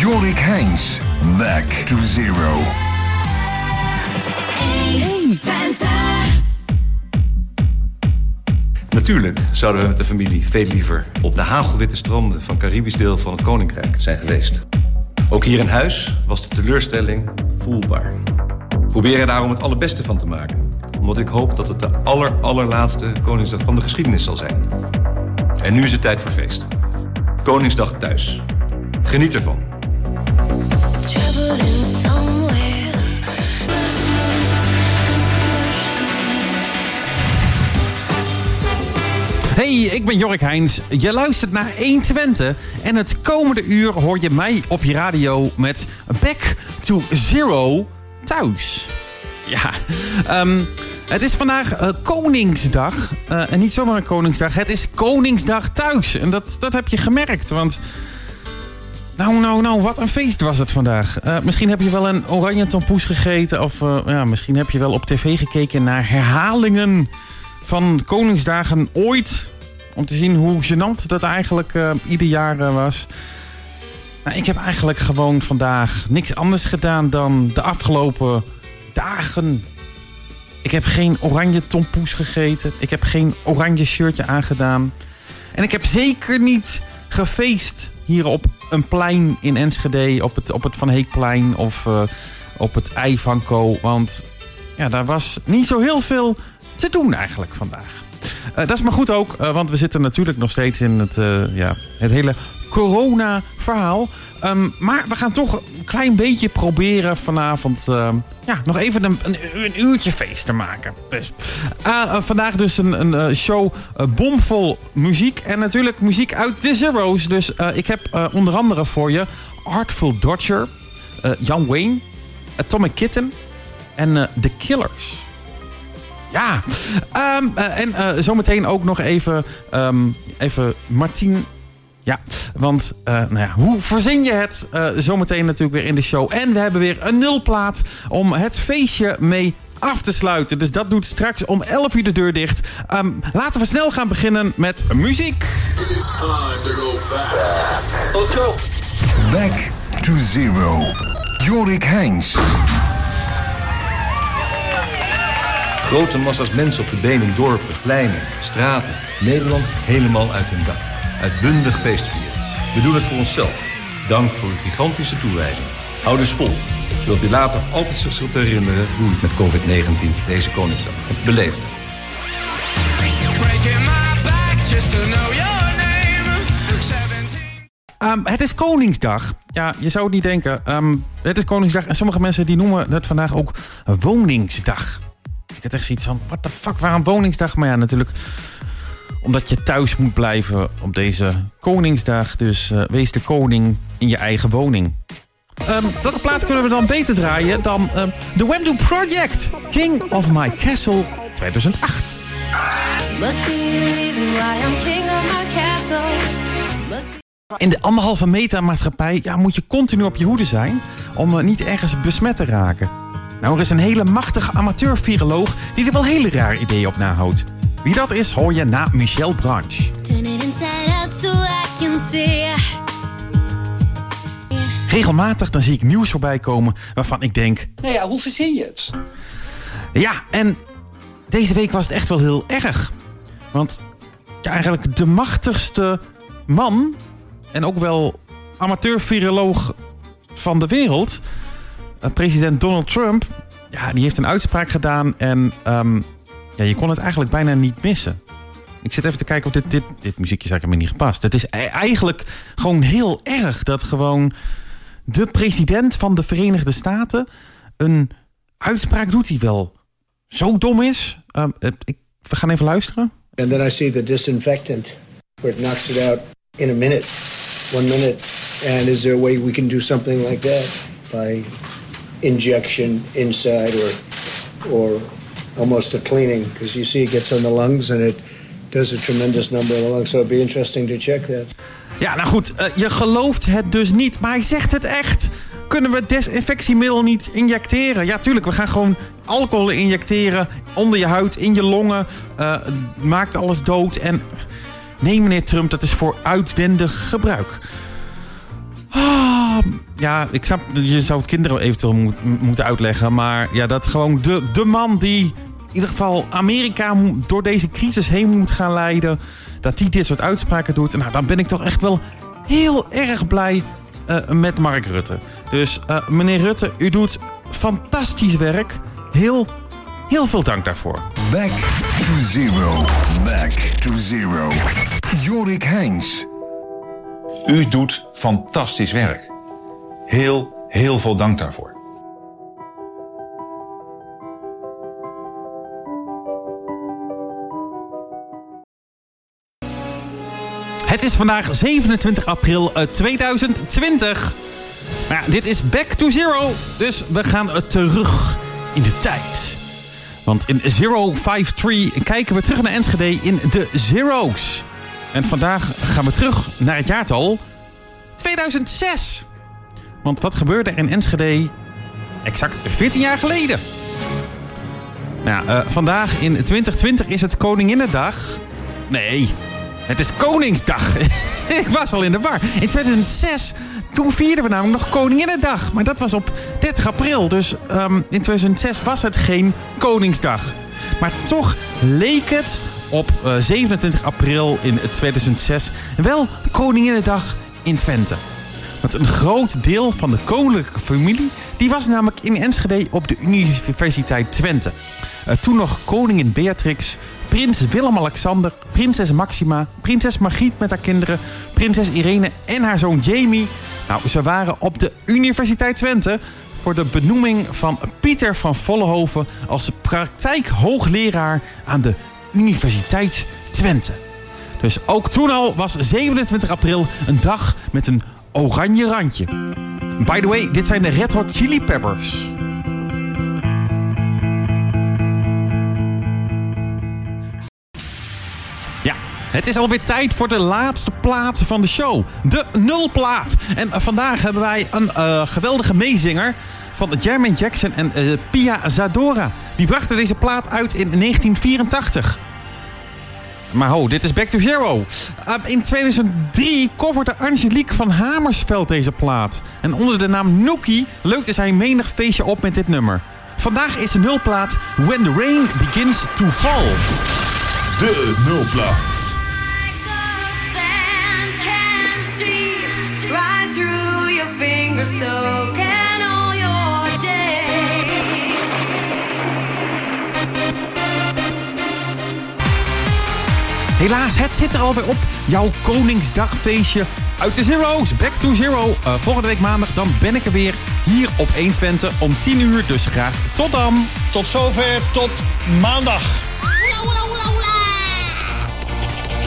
Jorik Heins. Back to zero. Natuurlijk zouden we met de familie veel liever op de hagelwitte stranden van Caribisch deel van het Koninkrijk zijn geweest. Ook hier in huis was de teleurstelling voelbaar. We proberen daarom het allerbeste van te maken. Omdat ik hoop dat het de aller, allerlaatste Koningsdag van de geschiedenis zal zijn. En nu is het tijd voor feest. Koningsdag thuis. Geniet ervan. Hey, ik ben Jorik Heins. Je luistert naar 120 en het komende uur hoor je mij op je radio met Back to Zero thuis. Ja, ehm, het is vandaag eh, Koningsdag. Eh, en niet zomaar een Koningsdag, het is Koningsdag thuis. En dat, dat heb je gemerkt, want... Nou, nou, nou, wat een feest was het vandaag. Eh, misschien heb je wel een oranje tompoes gegeten. Of ja, misschien heb je wel op tv gekeken naar herhalingen van Koningsdagen ooit. Om te zien hoe gênant dat eigenlijk uh, ieder jaar uh, was. Nou, ik heb eigenlijk gewoon vandaag niks anders gedaan dan de afgelopen dagen. Ik heb geen oranje tompoes gegeten. Ik heb geen oranje shirtje aangedaan. En ik heb zeker niet gefeest hier op een plein in Enschede. Op het, op het Van Heekplein of uh, op het Ei van Co. Want ja, daar was niet zo heel veel te doen eigenlijk vandaag. Uh, dat is maar goed ook, uh, want we zitten natuurlijk nog steeds in het, uh, ja, het hele corona-verhaal. Um, maar we gaan toch een klein beetje proberen vanavond ja, nog even een, een, een, uurtje feest te maken. Dus, vandaag dus een, een show bomvol muziek. En natuurlijk muziek uit de Zero's. Dus ik heb onder andere voor je Artful Dodger, Jan Wayne, Atomic Kitten en The Killers. Ja, um, uh, en uh, zometeen ook nog even, um, even Martien. Ja, want uh, nou ja, hoe verzin je het? zometeen natuurlijk weer in de show. En we hebben weer een nulplaat om het feestje mee af te sluiten. Dus dat doet straks om 11 uur de deur dicht. Um, laten we snel gaan beginnen met muziek. It is time to go back. Let's go. Back to zero. Jorik Heins. Grote massa's mensen op de been in dorpen, pleinen, straten. Nederland helemaal uit hun dak. Uitbundig feestvieren. We doen het voor onszelf. Dank voor uw gigantische toewijding. Hou dus vol, zodat u later altijd zich zult herinneren hoe u met COVID-19 deze Koningsdag hebt beleefd. Um, het is Koningsdag. Ja, je zou het niet denken. Um, het is Koningsdag en sommige mensen die noemen het vandaag ook Woningsdag. Ik had echt zoiets van, what the fuck, waarom Woningsdag? Maar ja, natuurlijk omdat je thuis moet blijven op deze Koningsdag. Dus uh, wees de koning in je eigen woning. Um, welke plaat kunnen we dan beter draaien dan um, The Wemdo Project, King of My Castle 2008. In de anderhalve meter maatschappij ja, moet je continu op je hoede zijn om uh, niet ergens besmet te raken. Nou, er is een hele machtige amateur-viroloog die er wel hele raar ideeën op nahoudt. Wie dat is, hoor je na Michel Branch. Regelmatig dan zie ik nieuws voorbij komen waarvan ik denk... Nou ja, hoe verzin je het? Ja, en deze week was het echt wel heel erg. Want ja, eigenlijk de machtigste man... en ook wel amateur-viroloog van de wereld president Donald Trump, ja, die heeft een uitspraak gedaan en um, ja, je kon het eigenlijk bijna niet missen. Ik zit even te kijken of dit, dit, dit muziekje is eigenlijk niet gepast. Het is eigenlijk gewoon heel erg dat gewoon de president van de Verenigde Staten een uitspraak doet die wel zo dom is. Um, ik, we gaan even luisteren. And then I see the disinfectant where it knocks it out in a minute, one minute. And is there a way we can do something like that by injection inside or or almost a cleaning because you see it gets on the lungs and it does a tremendous number of the lungs. So it'd be interesting to check that. Ja, nou goed, uh, je gelooft het dus niet, maar hij zegt het echt. Kunnen we desinfectiemiddel niet injecteren? Ja, tuurlijk, we gaan gewoon alcohol injecteren onder je huid, in je longen. Uh, maakt alles dood. En nee, meneer Trump, dat is voor uitwendig gebruik. Oh, ja, ik snap, je zou het kinderen eventueel moeten uitleggen. Maar ja, dat gewoon de, de man die in ieder geval Amerika door deze crisis heen moet gaan leiden. Dat hij dit soort uitspraken doet. Nou, dan ben ik toch echt wel heel erg blij uh, met Mark Rutte. Dus uh, meneer Rutte, u doet fantastisch werk. Heel, heel veel dank daarvoor. Back to zero. Back to zero. Jorik Heins. U doet fantastisch werk. Heel, heel veel dank daarvoor. Het is vandaag 27 april 2020. Nou ja, dit is Back to Zero, dus we gaan terug in de tijd. Want in 053 kijken we terug naar Enschede in de Zero's. En vandaag gaan we terug naar het jaartal 2006. Want wat gebeurde er in Enschede exact 14 jaar geleden? Nou, uh, vandaag in 2020 is het Koninginnedag. Nee, het is Koningsdag. Ik was al in de war. In 2006, toen vierden we namelijk nog Koninginnedag. Maar dat was op 30 april. Dus um, in 2006 was het geen Koningsdag. Maar toch leek het op uh, eh, 27 april in 2006 wel Koninginnedag in Twente. Want een groot deel van de koninklijke familie die was namelijk in Enschede op de Universiteit Twente. Uh, toen nog koningin Beatrix, prins Willem-Alexander, prinses Maxima, prinses Margriet met haar kinderen, prinses Irene en haar zoon Jamie. Nou, ze waren op de Universiteit Twente voor de benoeming van Pieter van Vollenhoven als praktijkhoogleraar aan de Universiteit Twente. Dus ook toen al was 27 april een dag met een oranje randje. By the way, dit zijn de Red Hot Chili Peppers. Ja, het is alweer tijd voor de laatste plaat van de show. De nulplaat. En vandaag hebben wij een uh, geweldige meezinger van Jermaine Jackson en uh, Pia Zadora. Die brachten deze plaat uit in 1984. Maar ho, dit is Back to Zero. Uh, in 2003 coverde Angelique van Hamersveld deze plaat. En onder de naam Nookie leukte zij menig feestje op met dit nummer. Vandaag is de nulplaat When the Rain Begins to Fall. De nulplaat. So Helaas, het zit er alweer op. Jouw Koningsdagfeestje uit de Zero's. Back to Zero. Uh, volgende week maandag dan ben ik er weer hier op 120 om 10 uur. Dus graag tot dan. Tot zover, tot maandag.